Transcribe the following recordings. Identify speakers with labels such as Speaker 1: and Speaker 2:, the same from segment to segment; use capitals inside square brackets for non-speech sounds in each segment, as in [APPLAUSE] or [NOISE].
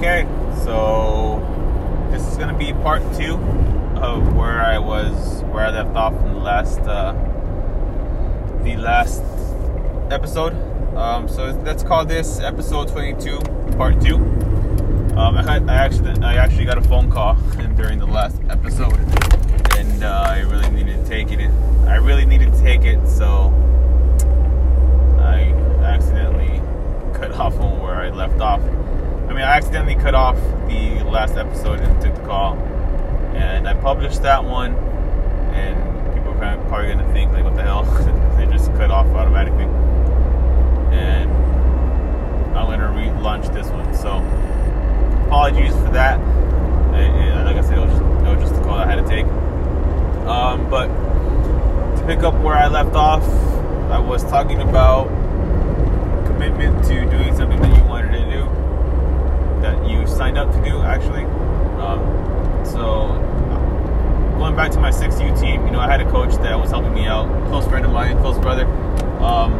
Speaker 1: Okay, so this is gonna be part two of where I was, where I left off in the last, uh, the last episode. Um, so let's call this episode 22, part two. Um, I, had, I actually, I actually got a phone call [LAUGHS] during the last episode, and uh, I really needed to take it. I really needed to take it, so I accidentally cut off on where I left off. I mean, I accidentally cut off the last episode and took the call, and I published that one, and people are probably gonna think like, what the hell? [LAUGHS] they just cut off automatically, and I'm gonna relaunch this one. So, apologies for that. And like I said, it was just, it was just a call I had to take. Um, but to pick up where I left off, I was talking about commitment to doing something that you wanted to do that you signed up to do actually. Um, so going back to my 6U team, you know, I had a coach that was helping me out, close brother. Um,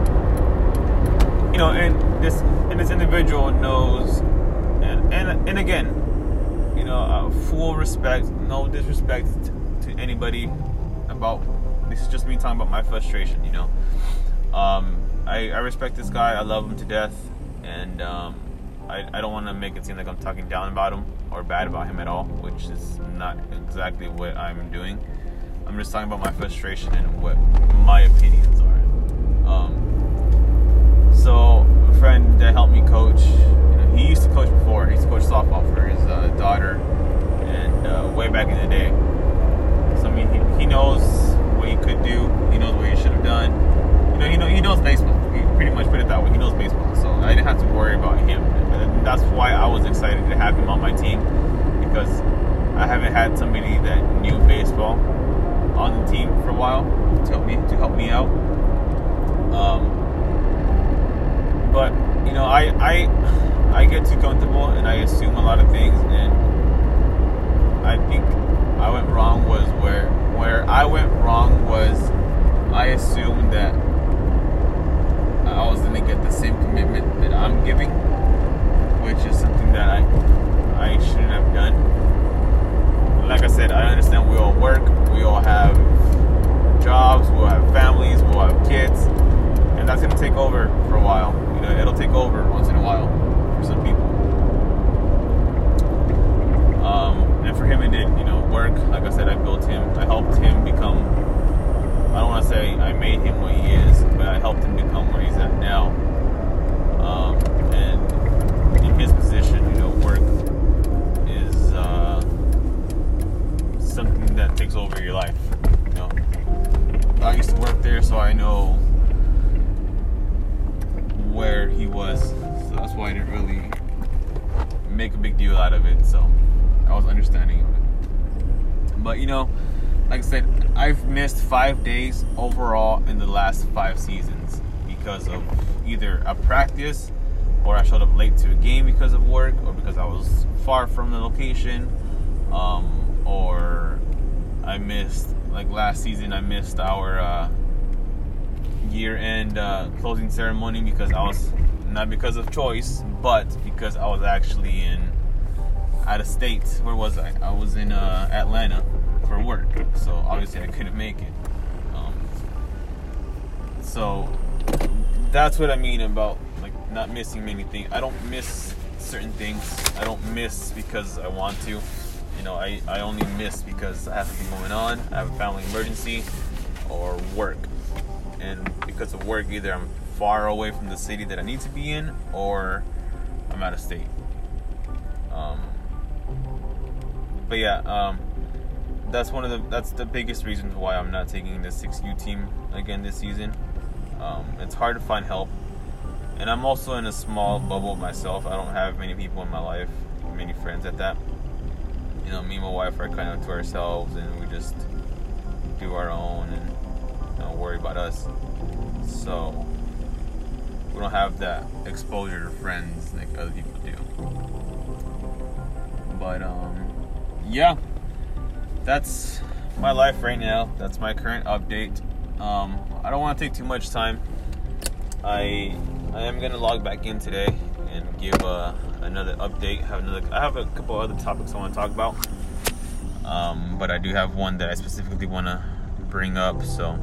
Speaker 1: you know, and this and this individual knows, and and, and again, you know, uh, full respect, no disrespect to anybody about. This is just me talking about my frustration, you know. Um, I, I respect this guy. I love him to death, and um, I, I don't want to make it seem like I'm talking down about him or bad about him at all, which is not exactly what I'm doing. I'm just talking about my frustration and what my opinions are. Um, so, a friend that helped me coach, you know, he used to coach before. He used to coach softball for his uh, daughter, and uh, way back in the day. So, I mean, he, he knows what he could do. He knows what he should have done. You know, he, know, he knows baseball. He pretty much put it that way. He knows baseball. So, I didn't have to worry about him. And that's why I was excited to have him on my team because I haven't had somebody that knew baseball on the team for a while to help me to help me out. Um, but you know, I I I get too comfortable and I assume a lot of things, and I think I went wrong was where where I went wrong was I assumed that I was gonna get the same commitment that I'm giving, which is something that I I shouldn't have done. Like I said, I understand we all work, we all have jobs, we'll have families, we'll have kids, and that's gonna take over for a while. You know, it'll take over once in a while for some people. Um, and for him, it did. You know, work. Like I said, I built him. I helped him become. I don't want to say I made him what he is, but I helped him become where he's at now. Um, and in his position, you know, work is uh, something that takes over your life. You know, I used to work there, so I know where he was. So that's why I didn't really make a big deal out of it. So I was understanding of it. But you know, like I said, I've missed five days overall in the last five seasons because of either a practice or I showed up late to a game because of work or because I was far from the location um, or I missed like last season I missed our uh, year end uh, closing ceremony because I was not because of choice but because I was actually in out of state. Where was I? I was in uh, Atlanta for work. So obviously I couldn't make it. Um, so that's what I mean about like not missing many things. I don't miss certain things. I don't miss because I want to you know I, I only miss because I have something going on I have a family emergency or work. And because of work either I'm far away from the city that I need to be in or I'm out of state. Um, but yeah um, that's one of the that's the biggest reasons why I'm not taking the 6U team again this season. Um, it's hard to find help. And I'm also in a small bubble myself. I don't have many people in my life many friends at that you know me and my wife are kind of to ourselves and we just do our own and don't worry about us. So we don't have that exposure to friends like other people do. But um, yeah, that's my life right now. That's my current update. Um, I don't want to take too much time. I I am gonna log back in today and give a another update. Have another. I have a couple other topics I want to talk about. Um, but I do have one that I specifically want to bring up. So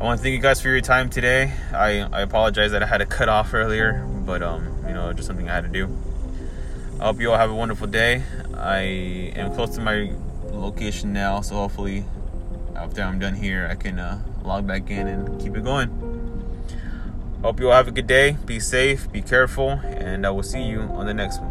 Speaker 1: I want to thank you guys for your time today. I, I apologize that I had to cut off earlier, but um, you know, just something I had to do. I hope you all have a wonderful day. I am close to my location now, so hopefully after I'm done here, I can uh, log back in and keep it going. Hope you all have a good day. Be safe, be careful, and I will see you on the next one.